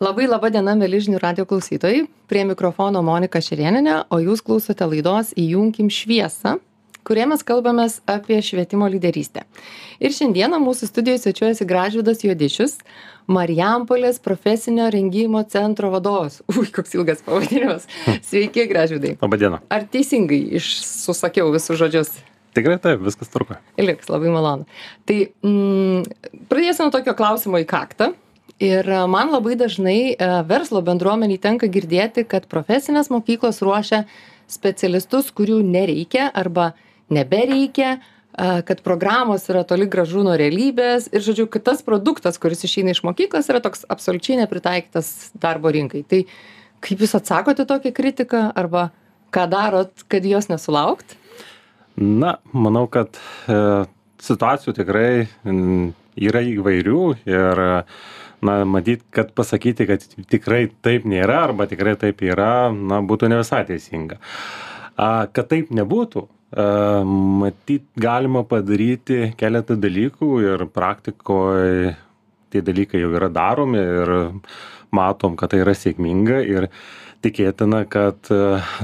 Labai laba diena, mėlyžinių radio klausytojai. Prie mikrofono Monika Šerieninė, o jūs klausote laidos Įjunkim šviesą, kurie mes kalbamės apie švietimo lyderystę. Ir šiandieną mūsų studijoje svečiuojasi Gražvidas Juodišius, Marijampolės profesinio rengimo centro vadovas. Ui, koks ilgas pavadinimas. Sveiki, Gražvidai. Labadiena. Ar teisingai išsusakiau visus žodžius? Tikrai taip, viskas truko. Liks, labai malonu. Tai mm, pradėsiu nuo tokio klausimo į kaktą ir e, man labai dažnai e, verslo bendruomenei tenka girdėti kad profesinės mokyklos ruošia specialistus kurių nereikia arba nebereikia e, kad programos yra toli gražu nuo realybės. Ir žodžiu kad tas produktas kuris išeina iš mokyklos yra toks absoliučiai nepritaikytas darbo rinkai. Tai kaip jūs atsakot į tokią kritiką arba ką darot kad jos nesulaukt? Na, manau, kad e, situacijų tikrai yra įvairių ir e, na matyt kad pasakyti kad tikrai taip nėra arba tikrai taip yra na būtų ne visai teisinga. Kad taip nebūtų matyt galima padaryti keletą dalykų ir praktikoj tie dalykai jau yra daromi ir matom kad tai yra sėkminga ir tikėtina kad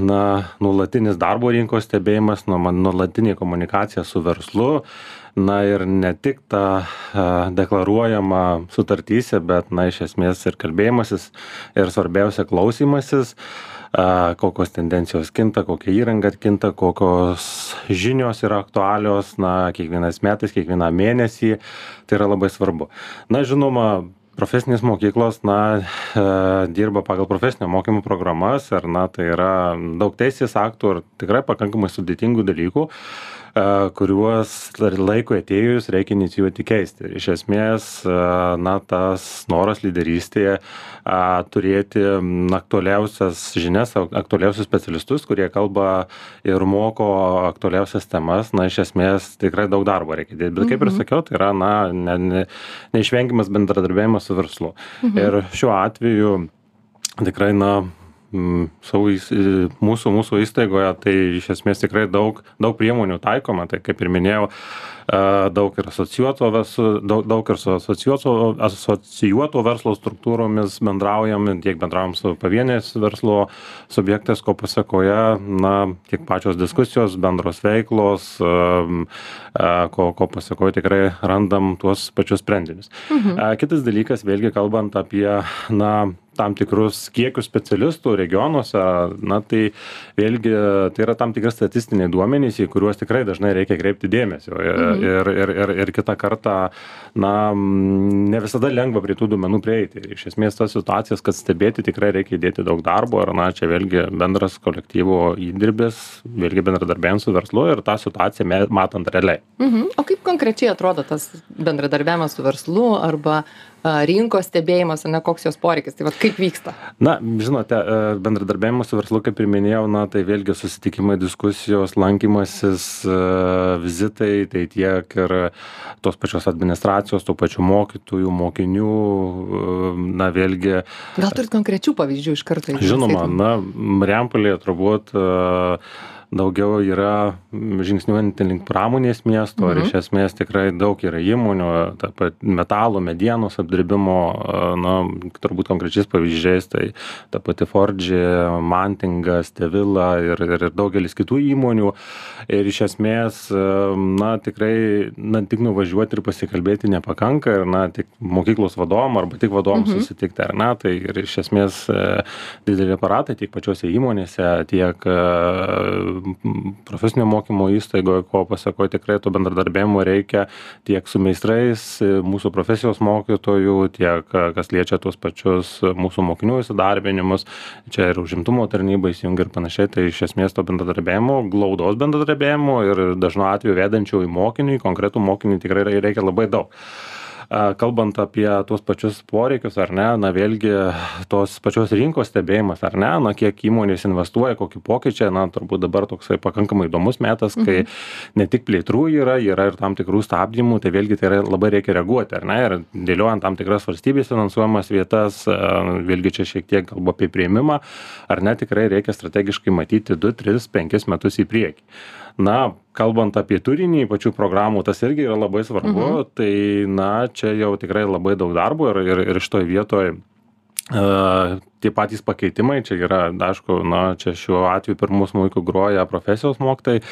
na nuolatinis darbo rinkos stebėjimas nuolatinė komunikacija su verslu na ir ne tik ta deklaruojama sutartyse bet na iš esmės ir kalbėjimasis ir svarbiausia klausymasis a kokios tendencijos kinta kokia įranga kinta kokios žinios yra aktualios na kiekvienais metais kiekvieną mėnesį. Tai yra labai svarbu. Na žinoma profesinės mokyklos na dirba pagal profesinio mokymo programas ir na tai yra daug teisės aktų ir tikrai pakankamai sudėtingų dalykų kuriuos laikui atėjus reikia inicijuoti keisti. Iš esmės, na, tas noras lyderystėje turėti aktualiausias žinias, aktualiausius specialistus, kurie kalba ir moko aktualiausias temas, na, iš esmės tikrai daug darbo reikia dėti. Bet kaip ir mhm. sakiau, tai yra, na, ne, ne, neišvengiamas bendradarbiavimas su verslu. Mhm. Ir šiuo atveju tikrai, na, savo mūsų, mūsų įstaigoje, tai iš esmės tikrai daug, daug priemonių taikoma, tai kaip ir minėjau, daug ir asocijuoto, daug, daug ir su asocijuoto, asocijuoto verslo struktūromis bendraujam, tiek bendraujam su pavieniais verslo subjektais, ko pasakoje, na, tiek pačios diskusijos, bendros veiklos, ko, ko pasakoje tikrai randam tuos pačius sprendinius. Mhm. Kitas dalykas, vėlgi kalbant apie, na, tam tikrus kiekius specialistų regionuose na tai vėlgi tai yra tam tikri statistiniai duomenys į kuriuos tikrai dažnai reikia kreipti dėmesio mhm. Ir ir ir ir kitą kartą na ne visada lengva prie tų duomenų prieiti. Iš esmės tas situacijas kad stebėti tikrai reikia įdėti daug darbo ir na čia vėlgi bendras kolektyvo įdirbis vėlgi bendradarbiaujant su verslu ir tą situaciją matant realiai. Mhm. O kaip konkrečiai atrodo tas bendradarbiavimas su verslu arba rinkos stebėjimas ane koks jos poreikis tai vat kaip vyksta? Na žinote e, bendradarbiavimas su verslu kaip ir minėjau na tai vėlgi susitikimai diskusijos lankymasis e, vizitai tai tiek ir tos pačios administracijos tų pačių mokytojų mokinių e, na vėlgi gal turit konkrečių pavyzdžių iš karto? Žinoma na marijampolėje turbūt daugiau yra žingsniuojanti link pramonės miesto ir iš mhm. esmės tikrai daug yra įmonių ta pat metalo medienos apdirbimo na turbūt konkrečiais pavyzdžiais tai ta pati fordži mantingas tevila ir ir daugelis kitų įmonių ir iš esmės na tikrai na tik nuvažiuoti ir pasikalbėti nepakanka ir na tik mokyklos vadovam arba tik vadovam mhm. susitikti ar ne tai ir iš esmės dideli aparatai tiek pačiose įmonėse tiek profesinio mokymo įstaigoj ko pasakoj tikrai to bendradarbiavimo reikia tiek su meistrais mūsų profesijos mokytojų tiek kas liečia tuos pačius mūsų mokinių įsidarbinimus čia ir užimtumo tarnyba įsijungia ir panašiai. Tai iš esmės to bendradarbiavimo glaudaus bendradarbiavimo ir dažnu atveju vedančio į mokinį į konkretų mokinį tikrai reikia labai daug kalbant apie tuos pačius poreikius ar ne na vėlgi tos pačios rinkos stebėjimas ar ne na kiek įmonės investuoja koki pokyčiai na turbūt dabar toksai pakankamai įdomus metas kai mhm. ne tik plėtrų yra yra ir tam tikrų stabdymų tai vėlgi tai yra labai reikia reaguoti ar ne ir dėliojant tam tikras valstybės finansuojamas vietas vėlgi čia šiek tiek kalbu apie priėmimą ar ne tikrai reikia strategiškai matyti du tris penkis metus į priekį na kalbant apie turinį pačių programų tas irgi yra labai svarbu. Tai na čia jau tikrai labai daug darbo ir ir ir šitoj vietoj tie patys pakeitimai čia yra aišku na čia šiuo atveju pirmu smuiku groja profesijos mokytojai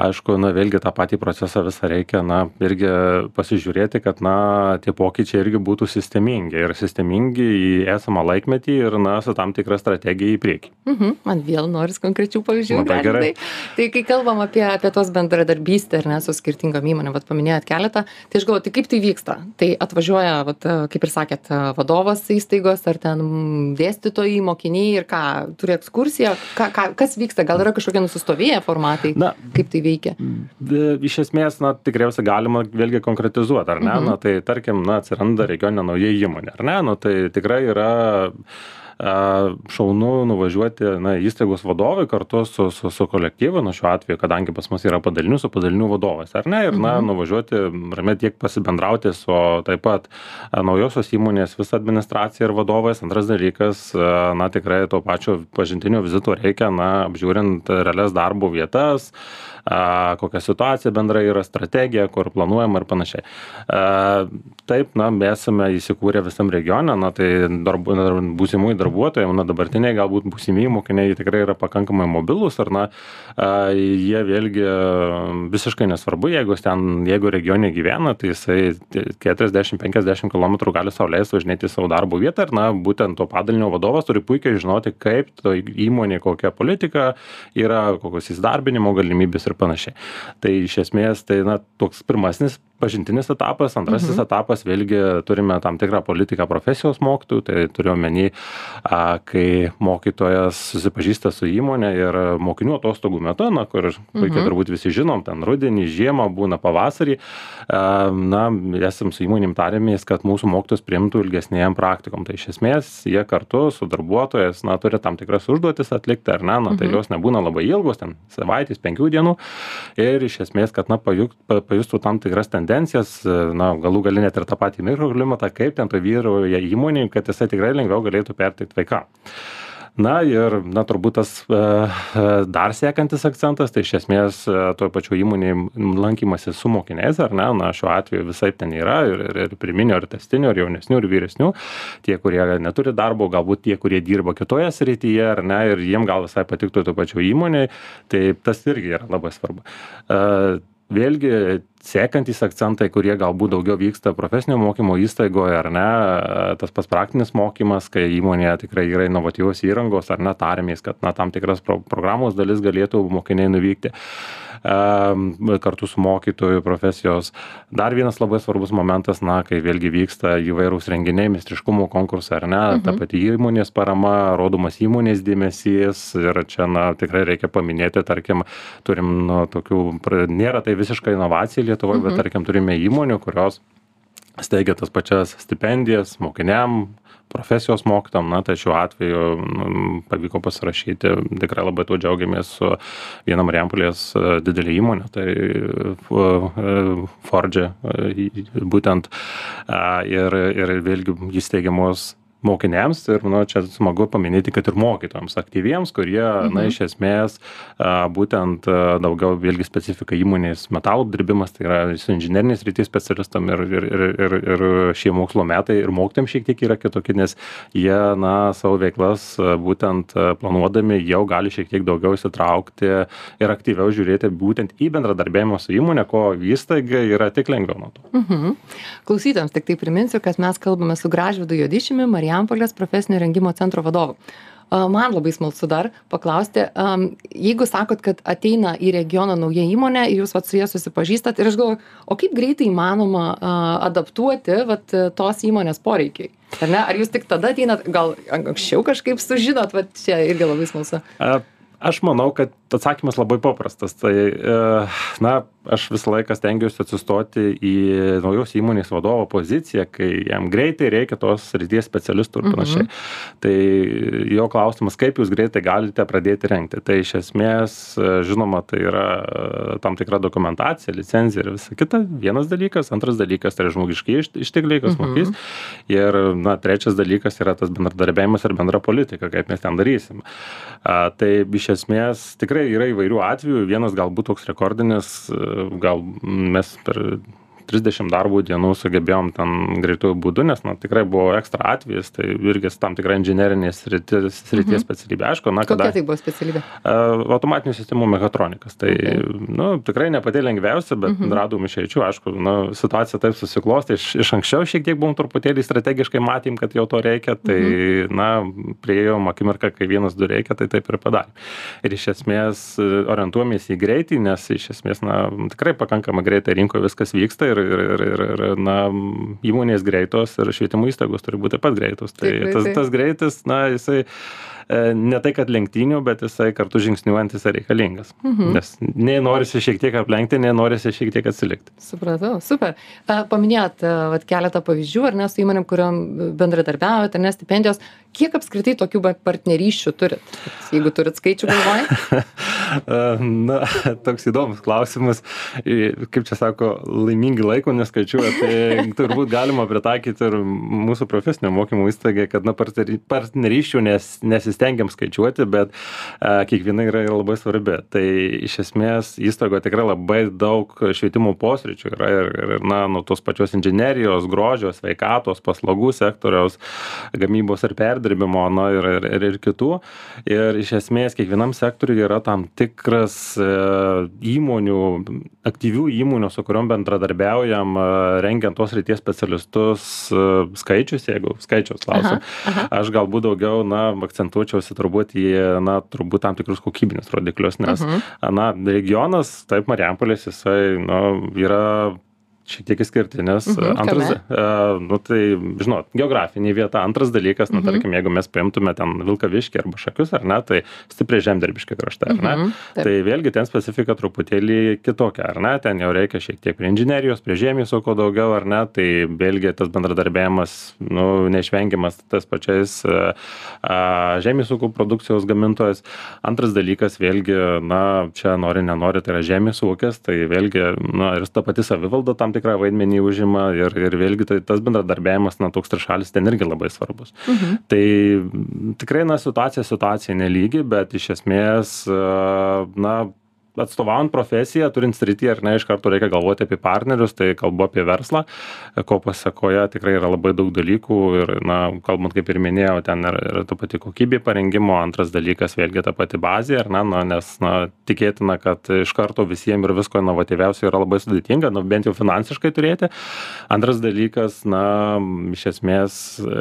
aišku na vėlgi tą patį procesą visą reikia na irgi pasižiūrėti kad na tie pokyčiai irgi būtų sistemingi ir sistemingi į esamą laikmetį ir na su tam tikra strategija į priekį mhm man vėl noris konkrečių pavyzdžių Labai gerai. Raimundai. tai kai kalbam apie apie tos bendradarbystę ar ne su skirtingom įmonėm vat paminėjot keletą tai aš galvoju tai kaip tai vyksta tai atvažiuoja vat kaip ir sakėt vadovas įstaigos ar ten dėstytojai mokiniai ir ką turi ekskursiją? Ką ką kas vyksta? Gal yra kažkokie nusistovėję formatai? Na kaip tai veikia? iš esmės na tikriausiai galima vėlgi konkretizuot ar ne? Mhm. na tai tarkim na atsiranda regione nauja įmonė ar ne? Nu tai tikrai yra šaunu nuvažiuoti na įstaigos vadovui kartu su su su kolektyvu na šiuo atveju kadangi pas mus yra padalinių su padalinių vadovais ar ne ir na Mhm. nuvažiuoti ramiai tiek pasibendrauti su taip pat naujosios įmonės visa administracija ir vadovais antras dalykas na tikrai to pačio pažintinio vizito reikia na apžiūrint realias darbo vietas a, kokia situacija bendra yra strategija kur planuojama ir panašiai. A, taip na mes esame įsikūrę visam regione na tai darbu dar būsimųjų darbuotojų na dabartiniai galbūt būsimieji mokiniai tikrai yra pakankamai mobilūs ar na a, jie vėlgi visiškai nesvarbu jeigu ten jeigu regione gyvena tai jisai keturiasdešim penkiasdešim kilometrų gali sau leist važinėti į savo darbo vietą ir na būtent to padalinio vadovas turi puikiai žinoti kaip toj įmonėj kokia politika yra kokios įsidarbinimo galimybės ir panašiai. Tai iš esmės tai na toks pirmasnis pažintinis etapas antrasis Mhm. etapas vėlgi turime tam tikrą politiką profesijos mokytojų tai turiu omeny kai mokytojas susipažįsta su įmone ir mokinių atostogų metu na kur puikiai Mhm. turbūt visi žinom ten rudenį žiemą būna pavasarį na esam su įmonėm tarėmės kad mūsų mokytojus priimtų ilgesnėm praktikom tai iš esmės jie kartu su darbuotojais na turi tam tikras užduotis atlikti ar ne na tai Mhm. jos nebūna labai ilgos ten savaitės penkių dienų ir iš esmės kad na pajustų tam tikras tendencijas na galų gale net ir tą patį mikroklimatą kaip ten vyrauja įmonėj kad jisai tikrai lengviau galėtų perteikt vaikam. Na ir na turbūt tas a a dar sekantis akcentas tai iš esmės a toj pačioj įmonėj lankymasis su mokiniais ar ne na šiuo atveju visaip ten yra ir ir ir pirminio ir tęstinio ir jaunesnių ir vyresnių. Tie kurie neturi darbo galbūt tie kurie dirba kitoje srityje ar ne ir jiem gal visai patiktų toj pačioj įmonėj. Tai tas irgi yra labai svarbu. Vėlgi sekantys akcentai kurie galbūt daugiau vyksta profesinio mokymo įstaigoj ar ne tas pats praktinis mokymas kai įmonėje tikrai yra inovatyvios įrangos ar ne tariamės kad na tam tikras pro programos dalis galėtų mokiniai nuvykti am kartu su mokytoju profesijos. Dar vienas labai svarbus momentas na kai vėlgi vyksta įvairūs renginiai meistriškumo konkursai ar ne ta pati įmonės parama rodomas įmonės dėmesys ir čia na tikrai reikia paminėti tarkim turim nu tokių nėra tai visiška inovacija lietuvoj bet tarkim turime įmonių kurios steigia tas pačias stipendijas mokiniam profesijos mokytojam na tai šiuo atveju nu pavyko pasirašyti tikrai labai tuo džiaugiamės su viena marijampolės didele įmone tai fu fordže būtent a ir ir vėlgi įsteigiamos mokiniams ir manau čia smagu paminėti kad ir mokytojams aktyviems kurie na iš esmės būtent daugiau vėlgi specifika įmonės metalų apdirbimas tai yra su inžinerinės srities specialistam ir ir ir ir ir šie mokslo metai ir mokytojam šiek tiek yra kitokie nes jie na savo veiklas būtent planuodami jau gali šiek tiek daugiau įsitraukti ir aktyviau žiūrėti būtent į bendradarbiavimą su įmone ko įstaigai yra tik lengviau nuo to. Mhm. Klausytojams tiktai priminsiu kad mes kalbame su gražvydu juodišiumi marijampolės profesinio rengimo centro vadovu. Man labai smalsu dar paklausti jeigu sakot kad ateina į regioną nauja įmonė jūs vat su ja susipažįstat ir aš galvoju o kaip greitai įmanoma adaptuoti vat tos įmonės poreikiui ar ne? Ar jūs tik tada ateinat? Gal anksčiau kažkaip sužinot? Vat čia irgi labai smalsu. Aš manau kad atsakymas labai paprastas. Tai e na aš visą laiką stengiuosi atsistoti į naujos įmonės vadovo poziciją kai jam greitai reikia tos srities specialistų ir panašiai. Tai jo klausimas kaip jūs greitai galite pradėti rengti. Tai iš esmės žinoma tai yra tam tikra dokumentacija licenzija ir visa kita. Vienas dalykas antras dalykas tai yra žmogiškieji iš ištekliai kas mokys. Ir na trečias dalykas yra tas bendradarbiavimas ir bendra politika kaip mes ten darysim. A tai iš esmės tikrai yra įvairių atvejų. Vienas galbūt toks rekordinis gal mes per trisdešim darbo dienų sugebėjom ten greituoju būdu nes na tikrai buvo ekstra atvejis tai irgi tam tikra inžinerinės sritis srities Mhm. specialybė aišku na Kokia kada tai buvo specialybė? automatinių sistemų mechatronikas tai nu tikrai ne pati lengviausia bet Mhm. radom išeičių aišku nu situacija taip susiklostė iš iš anksčiau šiek tiek buvom truputėlį strategiškai matėm kad jau to reikia tai Mhm. na priėjom akimirką kai vienas du reikia tai taip ir padarėm ir iš esmės orientuojamės į greitį nes iš esmės na tikrai pakankamai greitai rinkoj viskas vyksta ir ir ir ir ir na įmonės greitos ir švietimo įstaigos turi būt taip pat greitos. Tai tas tas greitis na jisai ne tai kad lenktynių bet jisai kartu žingsniuojant jisai reikalingas Mhm. nes nei norisi šiek tiek aplenkti nei norisi šiek tiek atsilikti Supratau, super. A, Paminėjot a, vat, keletą pavyzdžių, ar ne, su įmonėm, kuriuom bendradarbiaujate, ar ne, stipendijos. Kiek apskritai tokių partnerysčių turit? Jeigu turit skaičių galvoj? E, Na, toks įdomus klausimas. Kaip čia sako, laimingi laiko neskaičiuoja, tai turbūt galima pritaikyti ir mūsų profesinio mokymo įstaigai, kad na, partnerysčių nes, nesistengiam skaičiuoti, bet a, kiekviena yra labai svarbi. Tai iš esmės įstaigoje tikrai labai daug švietimo posryčių yra ir, ir na, nuo tos pačios inžinerijos, grožio, sveikatos, paslaugų sektoriaus, gamybos ir perdirbimo, na ir, ir, ir, ir kitų. Ir iš esmės kiekvienam sektoriui yra tam tikras e, įmonių, aktyvių įmonių, su kuriuom bendradarbiaujam, e, rengiant tos ryties specialistus e, skaičius, jeigu skaičiaus klausim. aha. Aš galbūt daugiau, na, akcentuočiausi turbūt į, na, turbūt tam tikrus kokybinius rodiklius, nes, Mhm. na, regionas, taip, Marijampolės, jisai, nu, yra šiek tiek išskirtinis. Mhm, Antras, e, nu tai, žinot, geografinė vieta. Antras dalykas, na, Mhm. tarkim, jeigu mes paimtume ten Vilkaviškį arba Šakius, ar ne, tai stipriai žemdirbiški kraštai, ar ne? Mhm, taip. Tai vėlgi ten specifika truputėlį kitokia, ar ne? Ten jau reikia šiek tiek prie inžinerijos, prie žemės ūkio daugiau, ar ne? Tai vėlgi tas bendradarbiavimas, nu, neišvengiamas tas pačiais a, a, žemės ūkio produkcijos gamintojas. Antras dalykas, vėlgi, na, čia nori, nenori, tai yra žemės ūkis, tai vėlgi, na, ir ta pati savivalda tam tikrą vaidmenį užima ir, ir vėlgi tai tas bendradarbiavimas, na, toks trišalis ten irgi labai svarbus. Mhm. Tai tikrai, na, situacija situacija nelygi, bet iš esmės, na, atstovaujant profesiją, turint sritį, ar ne, iš karto reikia galvoti apie partnerius, tai kalbu apie verslą, ko pasakoje tikrai yra labai daug dalykų ir, na, kalbant, kaip ir minėjau, ten yra, yra ta pati kokybė parengimo, antras dalykas vėlgi ta pati bazė, ar ne, na, nes, na, tikėtina, kad iš karto visiems ir visko inovatyviausio yra labai sudėtinga, nu, bent jau finansiškai turėti. Antras dalykas, na, iš esmės,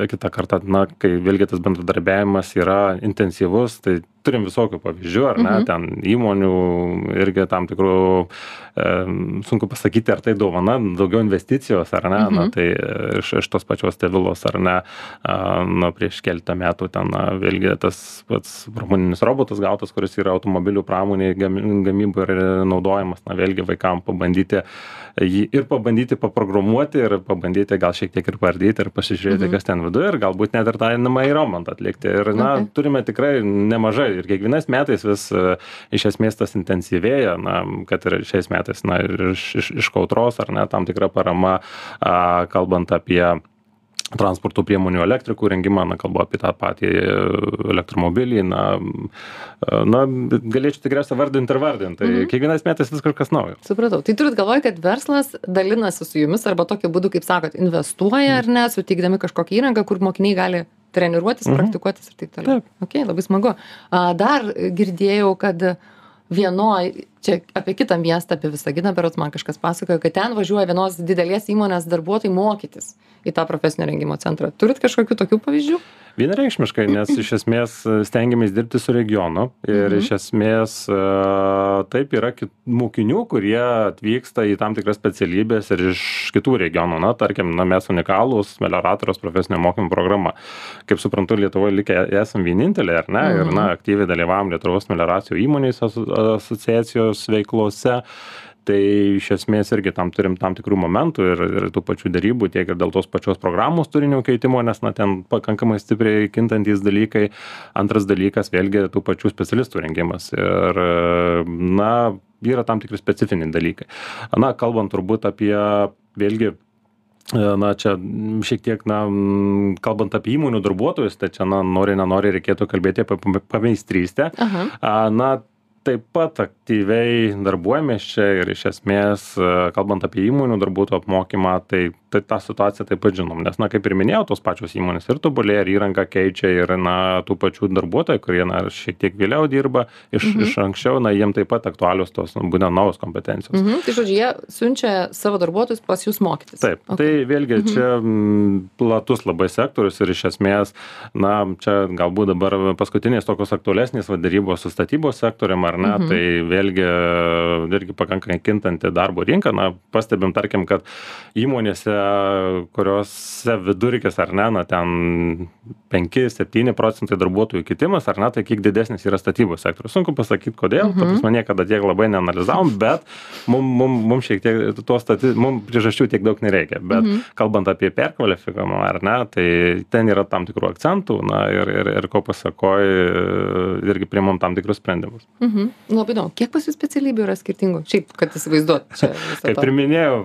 kitą kartą, na, kai vėlgi tas bendradarbiavimas yra intensyvus, tai turim visokių pavyzdžių, ar ne, Mhm. ten įmonių irgi tam tikrų, e, sunku pasakyti, ar tai dovana, daugiau investicijos, ar ne, na, Mhm. tai iš, iš tos pačios tevilos, ar ne, a, na, prieš keletą metų ten, na, vėlgi tas pats pramoninis robotas gautas, kuris yra automobilių pramoniai gamybai ir naudojamas, na, vėlgi vaikam pabandyti jį ir pabandyti paprogramuoti ir pabandyti gal šiek tiek ir pardyti ir pasižiūrėti, Mhm. kas ten viduje ir galbūt net ir tą einamąjį remontą atlikti. Ir, na, Okay. turime tikrai nemažai ir kiekvienais metais vis e, iš esmės tas intensyvėja, na, kad ir šiais metais, na, ir iš, iš, iš kautros ar ne, tam tikra parama, a, kalbant apie transporto priemonių elektrikų rengimą, na, kalbu apie tą patį e, elektromobilį, na, e, na galėčiau tikriausiai vardinti ir vardinti. Tai Mhm. kiekvienais metais vis kažkas naujo. Supratau. Tai turit galvoj, kad verslas dalinasi su jumis arba tokiu būdu, kaip sakot, investuoja ar ne, suteikdami kažkokią įrangą, kur mokiniai gali treniruotis, Mhm. praktikuotis ir taip toliau. Taip. Ok, labai smagu. Dar girdėjau, kad vienoj, čia apie kitą miestą, apie Visaginą, berots man kažkas pasakojo, kad ten važiuoja vienos didelės įmonės darbuotojai mokytis į tą profesinio rengimo centrą. Turit kažkokių tokių pavyzdžių? Vienareikšmiškai, nes iš esmės e, stengiamės dirbti su regionu ir Mhm. iš esmės e, taip yra mokinių, kurie atvyksta į tam tikras specialybės ir iš kitų regionų. Na, tarkim, na, mes unikalūs melioratoriaus profesinio mokymo programa. Kaip suprantu, Lietuvoje likę esam vieninteliai, ar ne? Ir, na, aktyviai dalyvavom Lietuvos melioracijų įmonės aso- asociacijos veiklose. Tai iš esmės irgi tam turim tam tikrų momentų ir, ir tų pačių darybų, tiek ir dėl tos pačios programos turinio keitimo, nes na, ten pakankamai stipriai kintantys dalykai. Antras dalykas, vėlgi, tų pačių specialistų rengimas. Ir, na, yra tam tikri specifiniai dalykai. Na, kalbant turbūt apie, vėlgi, Na, čia šiek tiek, na, kalbant apie įmonių darbuotojus, tai čia, na, nori, nenori, reikėtų kalbėti apie pam- pameistrystę. Na, taip pat aktyviai darbuojamės čia ir iš esmės kalbant apie įmonių darbuotojų apmokymą tai tai tą situaciją taip pat žinom. Nes na kaip ir minėjau tos pačios įmonės ir tobulėja ir įrangą keičia ir na tų pačių darbuotojų kurie na šiek tiek vėliau dirba iš iš anksčiau na jiem taip pat aktualios tos būtent naujos kompetencijos. Mhm. Tai žodžiu, jie siunčia savo darbuotojus pas jūs mokytis. Taip, tai vėlgi čia mm, platus labai sektorius ir iš esmės, na, čia galbūt dabar paskutinės tokios aktualesnės va, darybos su statybos sektorium ar ne, tai vėlgi irgi pakankamai kintanti darbo rinka, na, pastebim, tarkim, kad įmonėse, kuriuose vidurkis ar ne, na, ten 5-7 procentai darbuotojų kitimas, ar ne, tai kiek didesnis yra statybos sektorius. Sunku pasakyti, kodėl, mhm. ta prasme, niekada tiek labai neanalizavom, bet mums mum, mum šiek tiek to stati, mums priežasčių tiek daug nereikia. Bet mhm. kalbant apie perkvalifikavimą, ar ne, tai ten yra tam tikrų akcentų, na, ir, ir, ir ko pasakoj, irgi priimam tam tikrus sprendimus. Mhm. Labai įdomu. Kiek pas jūs specialybių yra skirtingų? Šiaip, kad įsivaizduot. Kaip ir minėjau,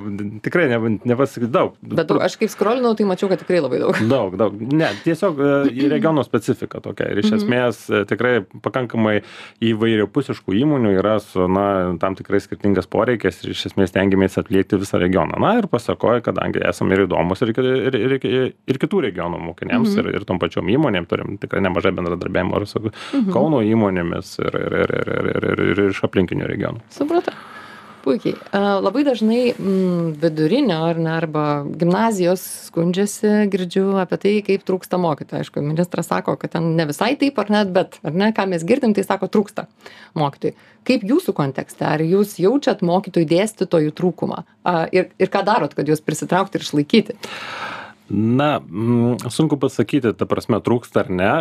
tikrai ne, nepasakyti daug. Bet daug- aš kaip skrolinau, tai mačiau, kad tikrai labai daug. Daug, daug. Ne, tiesiog e, į regiono specifiką tokia. Ir iš esmės e, tikrai pakankamai įvairiapusiškų įmonių yra su na, tam tikrai skirtingas poreikis ir iš esmės tengiamės atliekti visą regioną. Na ir pasakoja, kadangi esame ir įdomus ir, ir, ir, ir, ir kitų regionų mokiniams ir, ir tom pačiom įmonėm turim tikrai nemažai bendradarbiavimo ir su Kauno įmonėmis ir, ir, ir, ir, ir, ir, ir, ir iš aplinkinių regionų. Supratau. Puikiai. Labai dažnai mm, vidurinio ar ne, arba gimnazijos skundžiasi, girdžiu apie tai, kaip trūksta mokytojų. Aišku, ministras sako, kad ten ne visai taip ar net, bet ar ne, ką mes girdim, tai sako, trūksta mokytojų. Kaip jūsų kontekste, ar jūs jaučiat mokytojų dėstytojų trūkumą? Ir, ir ką darot, kad juos prisitraukti ir išlaikyti? Na, mm, sunku pasakyti, ta prasme, trūksta ar ne.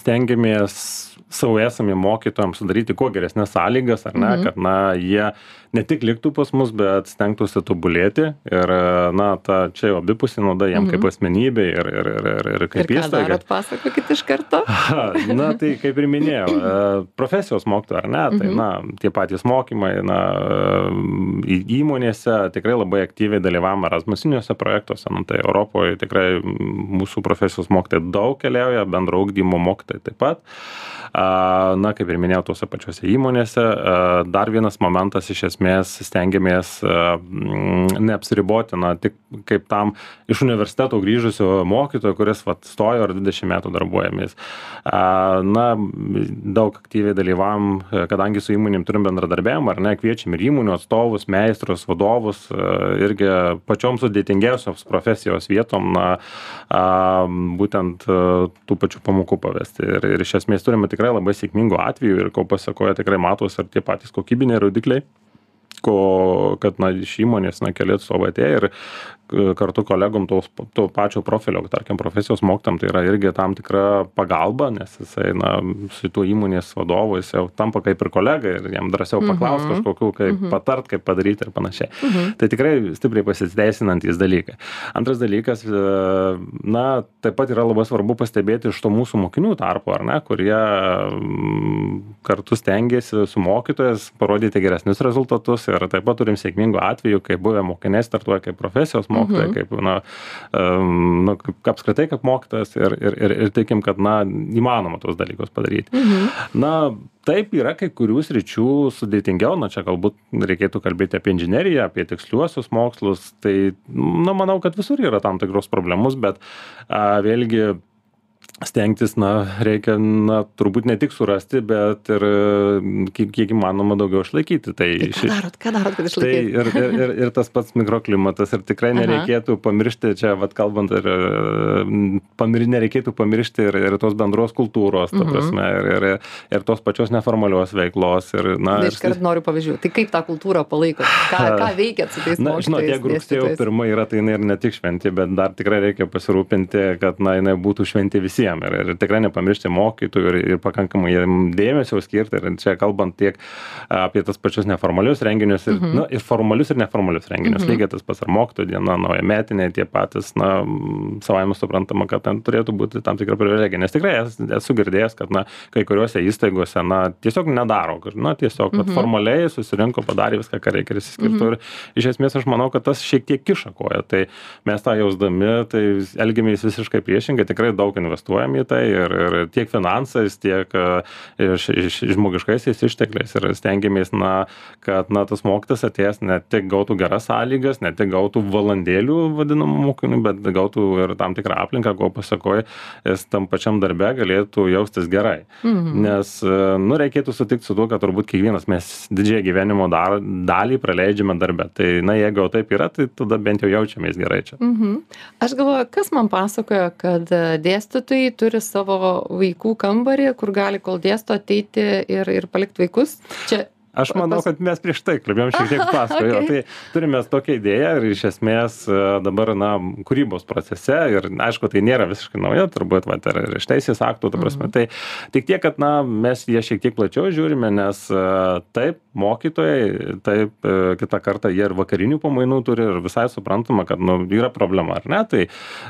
Stengiamės savo esamiem mokytojams sudaryti kuo geresnės sąlygas, ar ne, Mhm. kad, na, jie ne tik liktų pas mus, bet stengtųsi tobulėti. Ir, na, ta čia jau abipusė nauda jiem kaip asmenybė ir, ir, ir, ir, ir Ir kaip ką įstaiga. darot, pasakokit iš karto. Na, tai kaip ir minėjau, e, profesijos mokytojai ar ne, tai, na, tie patys mokymai, na, į- įmonėse tikrai labai aktyviai dalyvavom Erasmusiniuose projektuose, na, tai Europoje tikrai mūsų profesijos mokytojai daug keliauja, bendro ugdymo mokytojai taip pat. Na, kaip ir minėjau, tuose pačiuose įmonėse. A, Dar vienas momentas, iš esmės, stengiamės a, mm, neapsiriboti, na, tik kaip tam iš universiteto grįžusio mokytojo, kuris vat, stojo ar 20 metų darbuojamės. A, Na, daug aktyviai dalyvavom, e, kadangi su įmonėm turim bendradarbiavimą, ar ne, kviečiam ir įmonių atstovus, meistrus, vadovus, e, irgi pačiom sudėtingiausios profesijos vietom, na, būtent e, tų pačių pamokų pavesti. Ir, ir iš esmės turime tikrai labai sėkmingų atvejų ir ko pasakoja tikrai matos ir tie patys kokybiniai rodikliai ko kad na iš įmonės na keli atstovai atėję ir k- kartu kolegom tos to pačio profilio tarkim profesijos mokytojam tai yra irgi tam tikra pagalba nes jisai na su tuo įmonės vadovu jis jau tampa kaip ir kolega ir jam drąsiau paklaust kažkokių kaip patart kaip padaryt ir panašiai. Tai tikrai stipriai pasiteisinantys dalykai. Antras dalykas e, na taip pat yra labai svarbu pastebėti iš to mūsų mokinių tarpo ar ne kurie mm, kartu stengiasi su mokytojas parodyti geresnius rezultatus ir taip pat turim sėkmingų atvejų kai buvę mokiniai startuoja kaip profesijos mokytojai kaip na em, nu kaip apskritai kaip mokytojas ir ir ir ir tikim kad na įmanoma tuos dalykus padaryti. Na taip yra kai kurių sričių sudėtingiau na čia galbūt reikėtų kalbėti apie inžineriją apie tiksliuosius mokslus tai na manau kad visur yra tam tikros problemos bet a, vėlgi stengtis na reikia na turbūt ne tik surasti bet ir kiek kiek įmanoma daugiau išlaikyti tai Tai ką darot, ką darot, kad Tai išlaikytumėt? ir, ir, ir, ir tas pats mikroklimatas ir tikrai nereikėtų pamiršti, čia vat kalbant, ir, pamir, nereikėtų pamiršti ir, ir tos bendros kultūros, ta Mhm. prasme, ir, ir, ir tos pačios neformalios veiklos. Ir, na, iškart noriu pavyzdžių. Tai kaip tą kultūrą palaikot? Ką, ką veikiat su tais Na, žinot, jeigu rugsėjo pirma yra, tai jinai ir ne tik šventė, bet dar tikrai reikia pasirūpinti, kad na, jinai būtų šventė visiems. Ir, ir tikrai nepamiršti mokytojų ir, ir pakankamai dėmesio skirti. Ir čia kalbant tiek apie tas pačius neformalius renginius, ir, Mhm. na, ir formalius, ir neformalius renginius. Mhm. Lygiai tas pats ar mokytojų diena, nauja metinė, tie patys, na, savaime suprantama, kad ten turėtų būti tam tikra privilegija. Nes tikrai es- esu girdėjęs, kad na, kai kuriuose įstaigose na, tiesiog nedaro. kad, Na, tiesiog Mhm. vat formaliai susirinko, padarė viską, ką reikia ir išsiskirtų. Ir iš esmės aš manau, kad tas šiek tiek kiša koją. Tai mes tą jausdami, tai elgiamės visiškai priešingai, tikrai daug investuojame investuojam į tai ir ir tiek finansais tiek iš iš žmogiškaisiais ištekliais. Ir stengiamės na kad na tas mokytojas atėjęs ne tik gautų geras sąlygas ne tik gautų valandėlių vadinamų mokinių bet gautų ir tam tikrą aplinką ko pasakoj jis tam pačiam darbe galėtų jaustis gerai. Nes nu reikėtų sutikt su tuo kad turbūt kiekvienas mes didžiąją gyvenimo dar dalį praleidžiame darbe. Tai na jeigu jau taip yra tai tada bent jau jaučiamės gerai čia. Mhm. Aš galvoju, kas man pasakojo, kad e, dėstytojai turi savo vaikų kambarį, kur gali kol dėsto ateiti ir, ir palikti vaikus. Čia aš manau kad mes prieš tai kalbėjom šiek tiek paskui jo. Tai turim mes tokią idėją ir iš esmės e, dabar na kūrybos procese ir aišku tai nėra visiškai nauja turbūt vat ir iš teisės aktų ta prasme. Tai tik tiek kad na mes ją šiek tiek plačiau žiūrime nes e, taip mokytojai taip e, kitą kartą jie ir vakarinių pamainų turi ir visai suprantama kad nu yra problema ar ne? Tai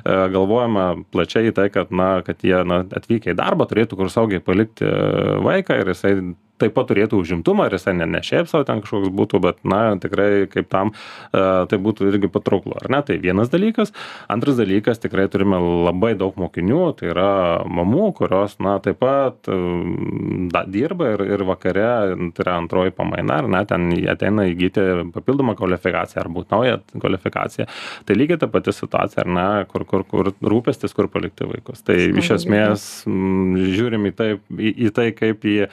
galvojama plačiai tai kad na kad jie na atvykę į darbą turėtų kur saugiai palikti vaiką ir jisai taip pat turėtų užimtumą ir jisai ne ne šiaip sau ten kažkoks būtų bet na tikrai kaip tam e, tai būtų irgi patrauklu ar ne? Tai vienas dalykas. Antras dalykas tikrai turime labai daug mokinių tai yra mamų kurios na taip pat e, da dirba ir ir vakare tai yra antroji pamaina ar ne? Ten ateina įgyti papildomą kvalifikaciją ar būt naują kvalifikaciją. Tai lygiai ta pati situacija ar ne? Kur kur kur rūpestis kur palikti vaikus. Tai iš esmės žiūrim į tai į, į tai kaip į e,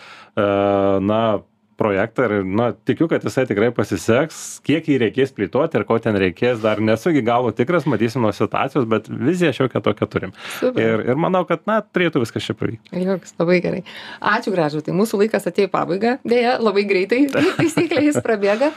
na projektą ir na tikiu kad jisai tikrai pasiseks kiek jį reikės plėtoti ir ko ten reikės dar nesu iki galo tikras matysim nuo situacijos bet viziją šiokią tokią turim super. ir ir manau kad na turėtų viskas čia pavykt Joks, labai gerai. Ačiū gražu, tai mūsų laikas atėjo į pabaigą, dėja, labai greitai, taisyklė jis prabėga.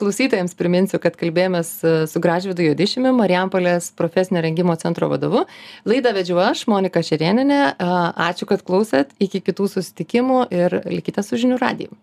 Klausytojams priminsiu, kad kalbėjomės su Gražvidu Jodišimi, Marijampolės profesinio rengimo centro vadovu. Laidą vedžiu aš, Monika Šerieninė. A, Ačiū, kad klausėt, iki kitų susitikimų ir likite su žinių radiju.